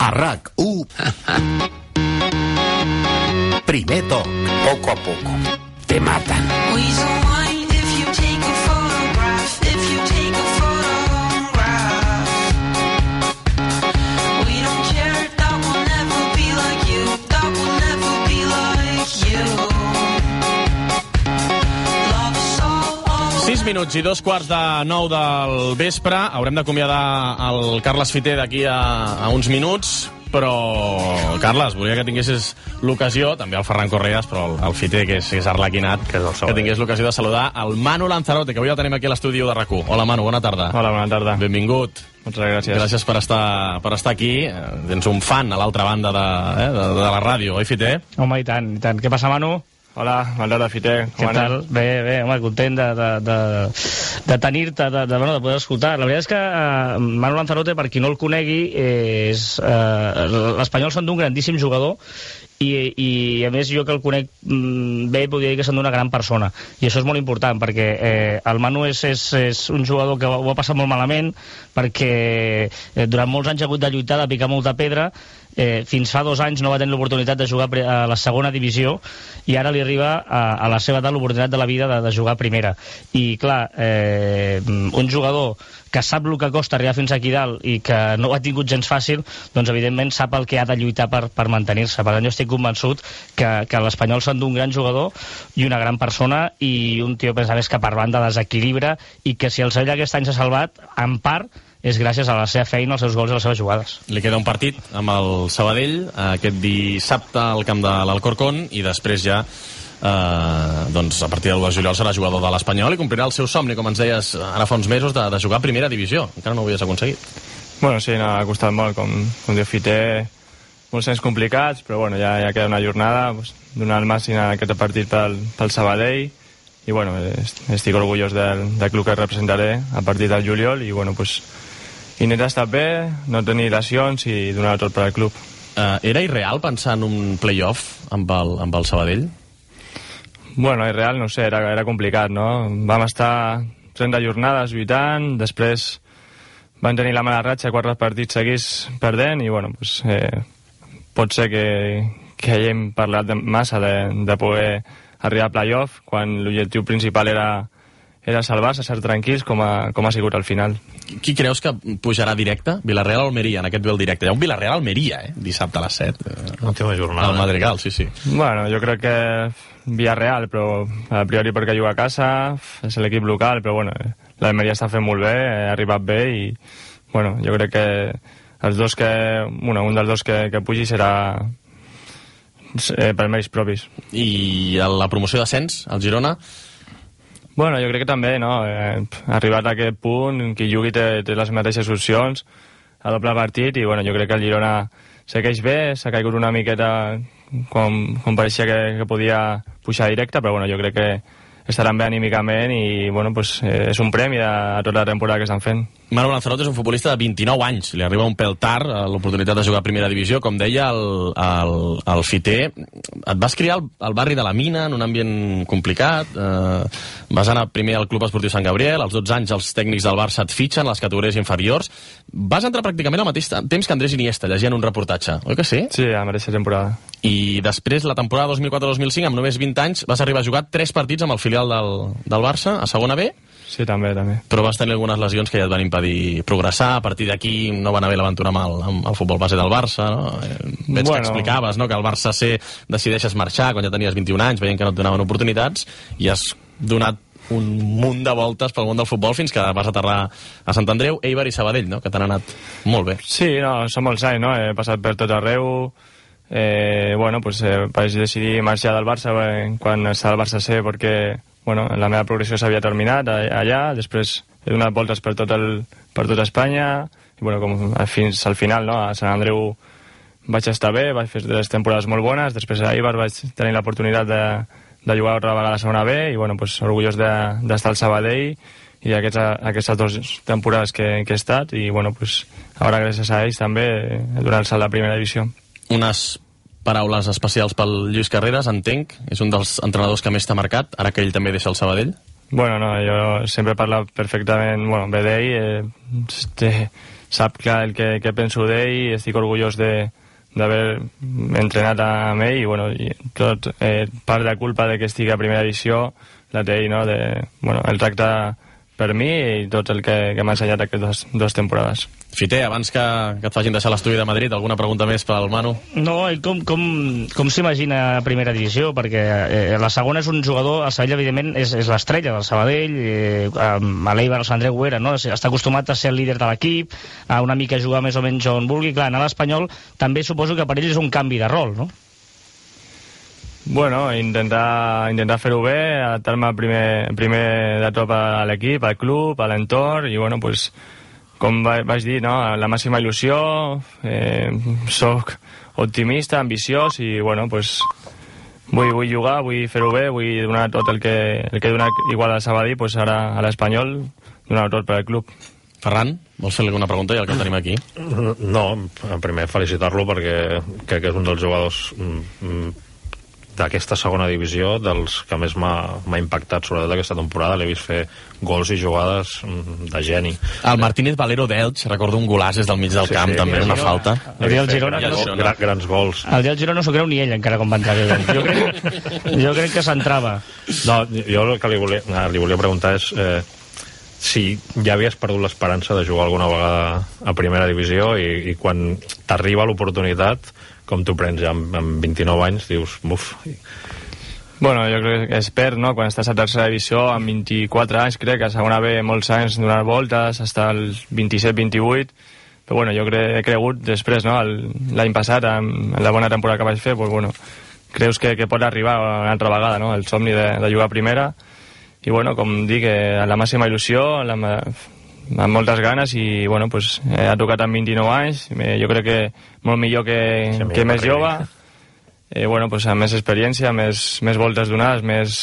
A RAC1 Primer toc Poco a poco. Te matan. Minuts i dos quarts de nou del vespre. Haurem d'acomiadar el Carles Fiter d'aquí a, a uns minuts, però, Carles, volia que tinguessis l'ocasió, també el Ferran Correas, però el, el Fiter, que és, que és arlequinat, que, és que tingués l'ocasió de saludar el Manu Lanzarote, que avui el tenim aquí a l'estudi de rac Hola, Manu, bona tarda. Hola, bona tarda. Benvingut. Moltes gràcies. Gràcies per estar, per estar aquí. Eh, Tens un fan a l'altra banda de, eh, de, de la ràdio, oi, Fiter? Home, i tant, i tant. Què passa, Manu? Hola, de Fiter. Què tal? Bé, bé, home, content de, de, de, de tenir-te, de, de, bueno, de poder escoltar. La veritat és que eh, Manu Lanzarote, per qui no el conegui, eh, és, eh, l'Espanyol s'endú un grandíssim jugador i, i a més jo que el conec mm, bé podria dir que s'endú una gran persona i això és molt important perquè eh, el Manu és, és, és un jugador que ho ha passat molt malament perquè eh, durant molts anys ha hagut de lluitar, de picar molta pedra eh, fins fa dos anys no va tenir l'oportunitat de jugar a la segona divisió i ara li arriba a, a la seva edat l'oportunitat de la vida de, de jugar a primera i clar, eh, un jugador que sap el que costa arribar fins aquí dalt i que no ho ha tingut gens fàcil, doncs evidentment sap el que ha de lluitar per, per mantenir-se. Per tant, jo estic convençut que, que l'Espanyol s'endú un gran jugador i una gran persona i un tio, a més a més, que per banda desequilibra i que si el Sevilla aquest any s'ha salvat, en part, és gràcies a la seva feina, als seus gols i les seves jugades. Li queda un partit amb el Sabadell eh, aquest dissabte al camp de l'Alcorcón i després ja eh, doncs a partir del 1 de juliol serà jugador de l'Espanyol i complirà el seu somni, com ens deies ara fa uns mesos, de, de jugar a primera divisió. Encara no ho havies aconseguit. Bueno, sí, no, ha costat molt, com, com diu Fiter, molts anys complicats, però bueno, ja, ja queda una jornada, pues, donar el màxim a aquest partit pel, pel Sabadell, i bueno, est- estic orgullós del, del club que representaré a partir del juliol, i bueno, pues, intentar estar bé, no tenir lesions i donar tot per al club. Eh, era irreal pensar en un playoff amb el, amb el Sabadell? Bueno, és real, no sé, era, era complicat, no? Vam estar 30 jornades lluitant, després van tenir la mala ratxa, quatre partits seguits perdent, i bueno, pues, eh, pot ser que, que hàgim parlat de, massa de, de poder arribar a playoff, quan l'objectiu principal era, era salvar-se, ser tranquils, com ha, com ha sigut al final. Qui creus que pujarà directe? Villarreal o Almeria, en aquest duel directe. Hi ha un Villarreal-Almeria, eh? Dissabte a les 7. Última jornada. Al Madrigal, sí, sí. Bueno, jo crec que Villarreal, però a priori perquè juga a casa, és l'equip local, però bueno, l'Almeria està fent molt bé, ha arribat bé i bueno, jo crec que els dos que, bueno, un dels dos que, que pugi serà eh, per mèrits propis. I a la promoció d'ascens, el Girona, Bueno, jo crec que també, no? Eh, arribat a aquest punt, qui jugui té, té les mateixes opcions, a doble partit, i bueno, jo crec que el Girona segueix bé, s'ha caigut una miqueta com, com pareixia que, que podia pujar directe, però bueno, jo crec que estaran bé anímicament i bueno, pues, eh, és un premi a, tota la temporada que estan fent. Manu Lanzarote és un futbolista de 29 anys, li arriba un pèl tard a l'oportunitat de jugar a primera divisió, com deia el, el, el Fiter. Et vas criar al, al barri de la Mina, en un ambient complicat, eh, vas anar primer al Club Esportiu Sant Gabriel, als 12 anys els tècnics del Barça et fitxen, les categories inferiors. Vas entrar pràcticament al mateix temps que Andrés Iniesta, llegiant un reportatge, oi que sí? Sí, a la mateixa temporada. I després, la temporada 2004-2005, amb només 20 anys, vas arribar a jugar 3 partits amb el filial del, del Barça, a segona B, Sí, també, també. però vas tenir algunes lesions que ja et van impedir progressar, a partir d'aquí no va anar bé l'aventura amb, el, amb el futbol base del Barça, no? Eh, Veig bueno. que explicaves, no?, que al Barça C decideixes marxar quan ja tenies 21 anys, veient que no et donaven oportunitats, i has donat un munt de voltes pel món del futbol fins que vas aterrar a Sant Andreu, Eibar i Sabadell, no?, que t'han anat molt bé. Sí, no, són molts anys, no? He passat per tot arreu. Eh, bueno, pues eh, vaig decidir marxar del Barça eh, quan estava al Barça C perquè bueno, la meva progressió s'havia terminat allà, després he donat voltes per tot, el, per tot Espanya i bueno, com, fins al final no? a Sant Andreu vaig estar bé, vaig fer tres temporades molt bones, després a Ibar vaig tenir l'oportunitat de, de jugar altra vegada a la segona B i bueno, pues, orgullós de- d'estar de, al Sabadell i aquestes, aquestes dues temporades que, que he estat i bueno, pues, ara gràcies a ells també he donat el salt a la primera divisió. Unes paraules especials pel Lluís Carreras, entenc, és un dels entrenadors que més t'ha marcat, ara que ell també deixa el Sabadell. Bueno, no, jo sempre parlo perfectament, bueno, bé d'ell, eh, té, sap clar el que, que penso d'ell estic orgullós de d'haver entrenat amb ell i, bueno, i tot, eh, part de culpa de que estigui a primera edició la té ell, no? De, bueno, el tracte per mi i tot el que, que m'ha ensenyat aquestes dues temporades. Fiter, abans que, que et facin deixar l'estudi de Madrid, alguna pregunta més pel Manu? No, i com, com, com s'imagina a primera divisió? Perquè eh, la segona és un jugador, el Sabadell, evidentment, és, és l'estrella del Sabadell, eh, a l'Eibar, el Sandreu Guera, no? està acostumat a ser el líder de l'equip, a una mica jugar més o menys on vulgui. Clar, anar a l'Espanyol també suposo que per ell és un canvi de rol, no? Bueno, intentar, intentar fer-ho bé, adaptar-me primer, primer de tot a l'equip, al club, a l'entorn, i bueno, pues, com vaig dir, no, la màxima il·lusió, eh, soc optimista, ambiciós, i bueno, pues, vull, vull jugar, vull fer-ho bé, vull donar tot el que, el que he donat igual a Sabadell, pues ara a l'Espanyol, donar tot per al club. Ferran, vols fer alguna pregunta ja el que tenim aquí? No, primer felicitar-lo perquè crec que és un dels jugadors mm, d'aquesta segona divisió dels que més m'ha impactat sobretot aquesta temporada. L'he vist fer gols i jugades mm, de geni. El Martínez Valero d'Elx recordo un golàs des del mig del sí, camp sí, també, una Girona. falta. El dia del Girona, grans, no, grans, grans gols. El dia del Girona no s'ho creu ni ell encara com va entrar jo crec, jo crec que s'entrava. No, jo el que li volia, ah, li volia preguntar és eh, si ja havies perdut l'esperança de jugar alguna vegada a primera divisió i, i quan t'arriba l'oportunitat com t'ho prens ja amb, amb 29 anys, dius, buf... Bueno, jo crec que es perd, no?, quan estàs a tercera divisió, amb 24 anys, crec que a segona B molts anys donar voltes, hasta els 27-28, però bueno, jo cre he cregut després, no?, l'any passat, amb la bona temporada que vaig fer, pues bueno, creus que, que pot arribar una altra vegada, no?, el somni de, de jugar a primera, i bueno, com dic, eh, la màxima il·lusió, la, amb moltes ganes i bueno, pues, eh, ha tocat amb 29 anys eh, jo crec que molt millor que, sí, que més jove eh, bueno, pues, amb més experiència, més, més voltes donades més,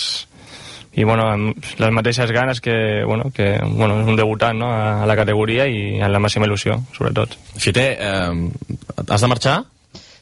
i bueno, amb les mateixes ganes que, bueno, que bueno, és un debutant no? a, a la categoria i amb la màxima il·lusió, sobretot. Fite, eh, has de marxar?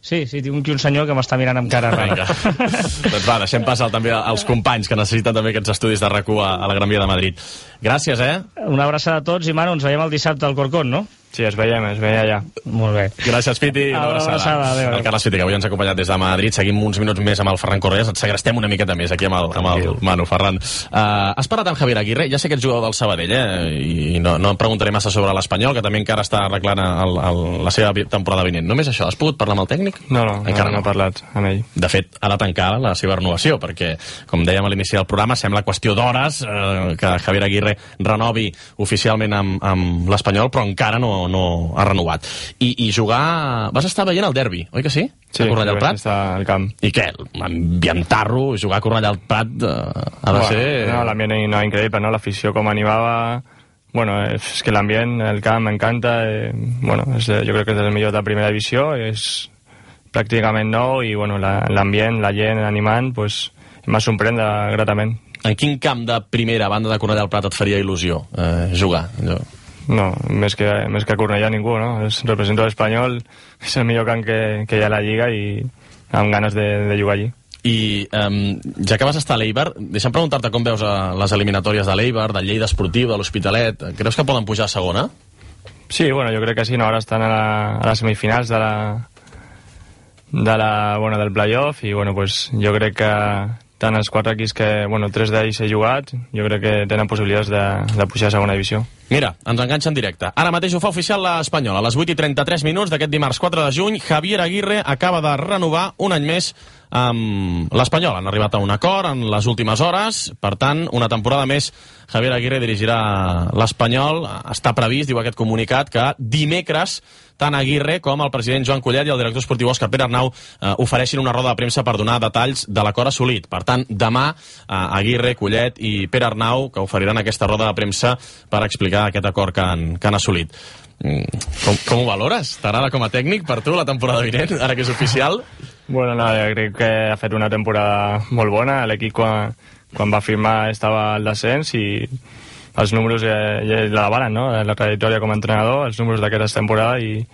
Sí, sí, tinc un senyor que m'està mirant amb cara rara. doncs va, deixem passar també als companys que necessiten també aquests estudis de rac a, a la Gran Via de Madrid. Gràcies, eh? Una abraçada a tots i, Manu, ens veiem el dissabte al Corcón, no? Sí, es veiem, es veia allà. Molt bé. Gràcies, Piti. Una abraçada. abraçada adéu, el Carles Piti, que avui ens ha acompanyat des de Madrid. Seguim uns minuts més amb el Ferran Correas. Et segrestem una miqueta més aquí amb el, amb el Manu, Ferran. Uh, has parlat amb Javier Aguirre? Ja sé que ets jugador del Sabadell, eh? I no, no em preguntaré massa sobre l'Espanyol, que també encara està arreglant el, el, la seva temporada vinent. Només això, has pogut parlar amb el tècnic? No, no, encara no, no he parlat amb ell. De fet, ha de tancar la seva renovació, perquè, com dèiem a l'inici del programa, sembla qüestió d'hores eh, que Javier Aguirre renovi oficialment amb, amb l'Espanyol, però encara no, no ha renovat. I, i jugar... Vas estar veient el derbi, oi que sí? Sí, a Cornellà al Prat. estar al camp. I què? Ambientar-lo, jugar a Cornellà al Prat eh, ha de bueno, ser... No, l'ambient no, increïble, no? L'afició com animava... Bueno, és que l'ambient, el camp m'encanta, eh, bueno, és, jo crec que és el millor de primera divisió, és pràcticament nou i bueno, l'ambient, la, la gent animant, pues, m'ha sorprendre gratament. En quin camp de primera banda de Cornellà al Prat et faria il·lusió eh, jugar? Jo... No, més que, més que a Cornellà ningú, no? Es representa l'Espanyol, és el millor camp que, que hi ha a la Lliga i amb ganes de, de jugar allí. I um, ja que vas estar a l'Eibar, deixa'm preguntar-te com veus a les eliminatòries de l'Eibar, del Lleida Esportiu, de l'Hospitalet. Creus que poden pujar a segona? Sí, bueno, jo crec que sí, no? ara estan a, la, a les semifinals de la, de la, bueno, del playoff i bueno, pues, jo crec que, tant els quatre equips que, bueno, tres d'ells he jugat, jo crec que tenen possibilitats de, de pujar a segona divisió. Mira, ens enganxa en directe. Ara mateix ho fa oficial l'Espanyol. A les 8 i 33 minuts d'aquest dimarts 4 de juny, Javier Aguirre acaba de renovar un any més amb l'Espanyol. Han arribat a un acord en les últimes hores, per tant, una temporada més Javier Aguirre dirigirà l'Espanyol. Està previst, diu aquest comunicat, que dimecres tant Aguirre com el president Joan Collet i el director esportiu Òscar Pere Arnau eh, ofereixin una roda de premsa per donar detalls de l'acord assolit. Per tant, demà eh, Aguirre, Collet i Pere Arnau que oferiran aquesta roda de premsa per explicar aquest acord que han, que han assolit. Mm, com, com ho valores? T'agrada com a tècnic per tu la temporada vinent, ara que és oficial? Bueno, no, jo crec que ha fet una temporada molt bona. L'equip quan, quan va firmar estava al descens i els números ja, ja la valen, no? La trajectòria com a entrenador, els números d'aquesta temporada i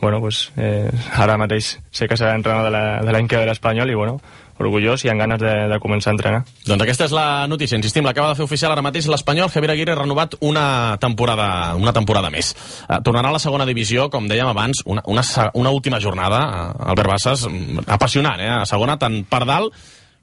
bueno, pues, eh, ara mateix sé que serà entrenador de la- de l'any que ve l'Espanyol i bueno, orgullós i amb ganes de, de començar a entrenar. Doncs aquesta és la notícia. Insistim, l'acaba de fer oficial ara mateix l'Espanyol. Javier Aguirre ha renovat una temporada, una temporada més. Uh, tornarà a la segona divisió, com dèiem abans, una, una, una última jornada, uh, Albert Bassas, mm, apassionant, eh? A segona, tant per dalt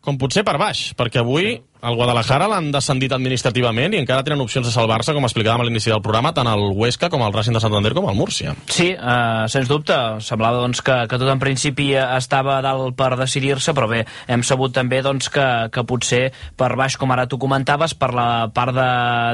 com potser per baix, perquè avui el Guadalajara l'han descendit administrativament i encara tenen opcions de salvar-se, com explicàvem a l'inici del programa, tant el Huesca com el Racing de Santander com el Múrcia. Sí, eh, sens dubte. Semblava doncs, que, que tot en principi estava a dalt per decidir-se, però bé, hem sabut també doncs, que, que potser per baix, com ara tu comentaves, per la part de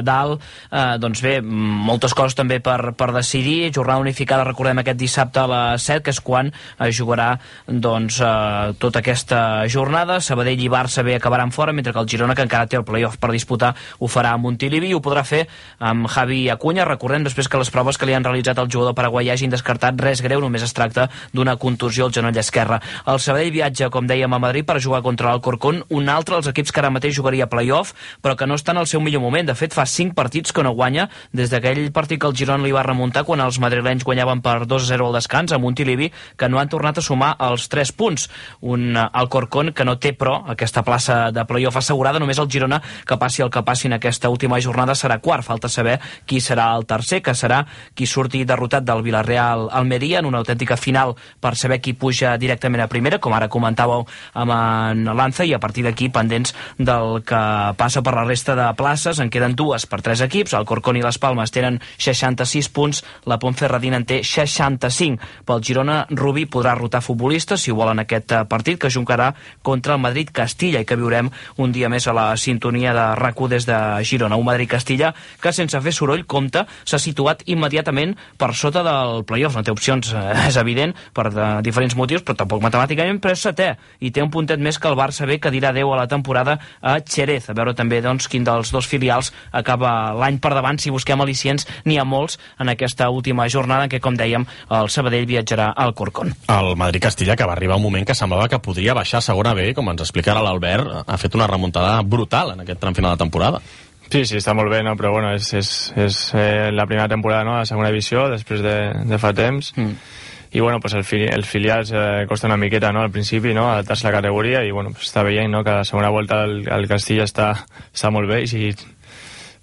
dalt, eh, doncs bé, moltes coses també per, per decidir. Jornada unificada, recordem, aquest dissabte a les 7, que és quan es jugarà doncs, eh, tota aquesta jornada. Sabadell i Barça bé acabaran fora, mentre que el Girona, que encara té el playoff per disputar, ho farà a Montilivi i ho podrà fer amb Javi Acuña. Recordem després que les proves que li han realitzat al jugador paraguai hagin descartat res greu, només es tracta d'una contusió al genoll esquerre. El Sabadell viatja, com dèiem, a Madrid per jugar contra l'Alcorcón, un altre dels equips que ara mateix jugaria a playoff, però que no està en el seu millor moment. De fet, fa 5 partits que no guanya des d'aquell partit que el Girona li va remuntar quan els madrilenys guanyaven per 2-0 al descans a Montilivi, que no han tornat a sumar els 3 punts. Un Alcorcón que no té, però, aquesta plaça de playoff assegurada. Només el Girona, que passi el que passi en aquesta última jornada, serà quart. Falta saber qui serà el tercer, que serà qui surti derrotat del Villarreal Almeria en una autèntica final per saber qui puja directament a primera, com ara comentàveu amb en Lanza, i a partir d'aquí pendents del que passa per la resta de places. En queden dues per tres equips. El Corcón i les Palmes tenen 66 punts, la Pontferradina en té 65. Pel Girona, Rubí podrà rotar futbolistes si ho vol en aquest partit, que jugarà contra el Madrid-Castilla i que viurem un dia més a la sintonia de rac des de Girona. Un Madrid-Castilla que, sense fer soroll, compta, s'ha situat immediatament per sota del playoff. No té opcions, eh, és evident, per de, diferents motius, però tampoc matemàticament, però és setè. I té un puntet més que el Barça B, que dirà adeu a la temporada a Xerez. A veure també doncs, quin dels dos filials acaba l'any per davant. Si busquem al·licients, n'hi ha molts en aquesta última jornada en què, com dèiem, el Sabadell viatjarà al Corcón. El Madrid-Castilla, que va arribar un moment que semblava que podria baixar a segona B, com ens explicarà l'Albert, ha fet una remuntada brutal en aquest tram final de temporada. Sí, sí, està molt bé, no? però bueno, és, és, és eh, la primera temporada no? a la segona divisió, després de, de fa temps, mm. i bueno, pues el, fili els filials eh, costa una miqueta no? al principi, no? adaptar-se a la categoria, i bueno, pues està veient no? que la segona volta el, el Castilla està, està molt bé, i si,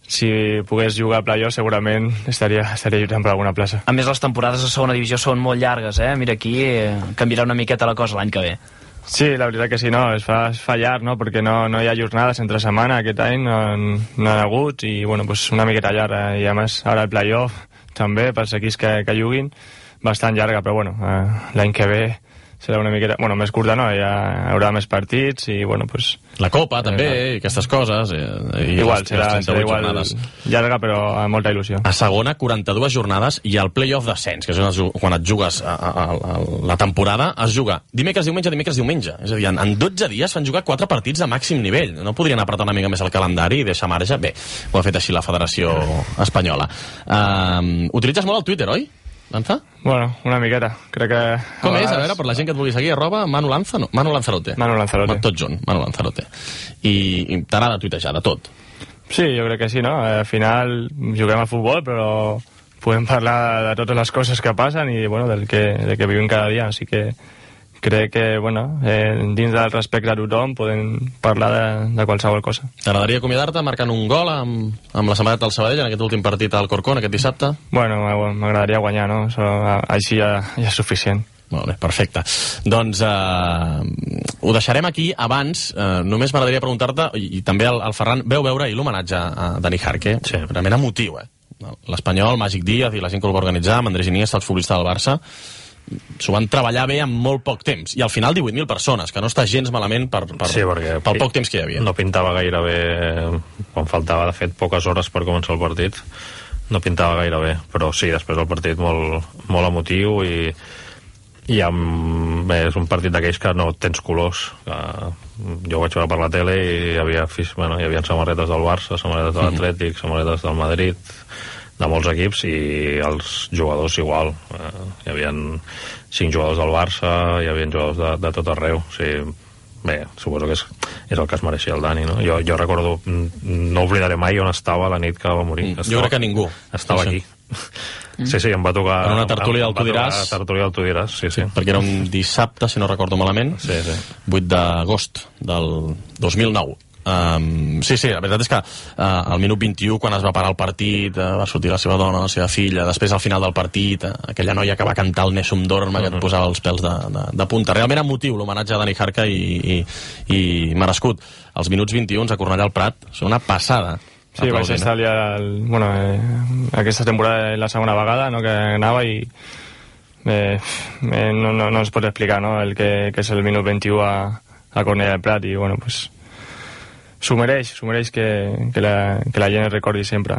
si pogués jugar a playoff segurament estaria, estaria lluitant per alguna plaça. A més, les temporades de segona divisió són molt llargues, eh? Mira, aquí eh, canviarà una miqueta la cosa l'any que ve. Sí, la veritat que sí, no, es fa, es fa llarg, no? perquè no, no hi ha jornades entre setmana aquest any, no, no han hagut, i bueno, pues una miqueta llarga, i a més ara el playoff també, pels equips que, que juguin, bastant llarga, però bueno, eh, l'any que ve serà una miqueta, bueno, més curta no, hi haurà més partits i bueno, pues, La Copa, també, i aquestes coses. Eh, i igual, les, serà, les serà 38 igual jornades. llarga però amb molta il·lusió. A segona, 42 jornades i el play-off descens, que és on es, ju- quan et jugues a, a, a, la temporada, es juga dimecres, diumenge, dimecres, diumenge. És a dir, en, en 12 dies fan jugar 4 partits de màxim nivell. No podrien apretar una mica més el calendari i deixar marge? Bé, ho ha fet així la Federació Espanyola. Uh, utilitzes molt el Twitter, oi? Lanza? Bueno, una miqueta, crec que... Com a és? A vegades- veure, per la gent que et vulgui seguir, arroba Manu Lanza, no, Manu Lanzarote. Manu Lanzarote. Tot junt, Manu Lanzarote. I, i t'agrada tuitejar de tot. Sí, jo crec que sí, no? Al final juguem a futbol, però podem parlar de totes les coses que passen i, bueno, del que, del que vivim cada dia, així que crec que, bueno, eh, dins del respecte a tothom podem parlar de, de qualsevol cosa. T'agradaria acomiadar-te marcant un gol amb, amb la samarreta del Sabadell en aquest últim partit al Corcón, aquest dissabte? Bueno, m'agradaria guanyar, no? Això, així ja, ja és suficient. Molt bé, perfecte. Doncs eh, ho deixarem aquí. Abans, eh, només m'agradaria preguntar-te, i, i també el, el Ferran, veu veure ahir l'homenatge a Dani Jarque? Sí. Realment emotiu, eh? L'Espanyol, Màgic Díaz i la gent que el va organitzar, amb Andrés Iniesta, els futbolistes del Barça, s'ho van treballar bé en molt poc temps. I al final 18.000 persones, que no està gens malament per, per, Sí, perquè pel poc temps que hi havia. No pintava gaire bé, quan faltava, de fet, poques hores per començar el partit, no pintava gaire bé, però sí, després el partit molt, molt emotiu i, i amb, bé, és un partit d'aquells que no tens colors. Que, jo ho vaig veure per la tele i hi havia, bueno, hi havia samarretes del Barça, samarretes de l'Atlètic, samarretes del Madrid, de molts equips i els jugadors igual. Eh, hi havia cinc jugadors del Barça, hi havia jugadors de, de tot arreu. O sigui, bé, suposo que és, és el que es mereixia el Dani, no? Jo, jo recordo, mm, no oblidaré mai on estava la nit que va morir. Mm, jo Estava- crec que ningú. Estava Sí, sí. aquí. Sí, sí, em va tocar... En una tertúlia del Tu va tocar diràs. tertúlia del Tu diràs, sí, sí. perquè era un dissabte, si no recordo malament, Sí, sí. 8 d'agost del 2009. Um, sí, sí, la veritat és que uh, al minut 21, quan es va parar el partit, uh, va sortir la seva dona, la seva filla, després al final del partit, uh, aquella noia que va cantar el Nessum Dorma, que et posava els pèls de, de, de punta. Realment emotiu l'homenatge a Dani Harca i, i, i merescut. Els minuts 21 a Cornellà al Prat són una passada. Sí, vaig estar allà, el, bueno, eh, aquesta temporada la segona vegada no, que anava i eh, eh, no, no, no es pot explicar no, el que, que és el minut 21 a, a Cornellà del Prat i bueno, pues, s'ho mereix, s'ho mereix que, que, la, que la gent es recordi sempre.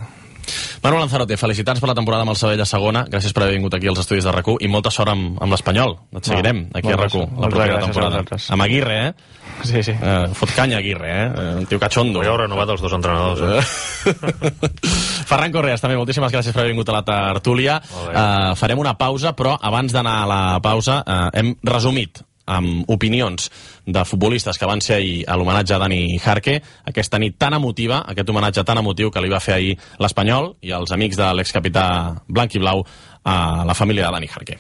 Manuel Lanzarote, felicitats per la temporada amb el Sabell a segona. Gràcies per haver vingut aquí als estudis de rac i molta sort amb, amb l'Espanyol. Et seguirem aquí a rac la propera temporada. Amb Aguirre, eh? Sí, sí. eh fot canya Aguirre, eh? Eh, Un tio cachondo. Avui heu renovat els dos entrenadors, eh? Ferran Correas, també moltíssimes gràcies per haver vingut a la tertúlia. Uh, farem una pausa, però abans d'anar a la pausa uh, hem resumit amb opinions de futbolistes que van ser ahir a l'homenatge a Dani Jarque, aquesta nit tan emotiva, aquest homenatge tan emotiu que li va fer ahir l'Espanyol i els amics de l'excapità blanc i blau a la família de Dani Jarque.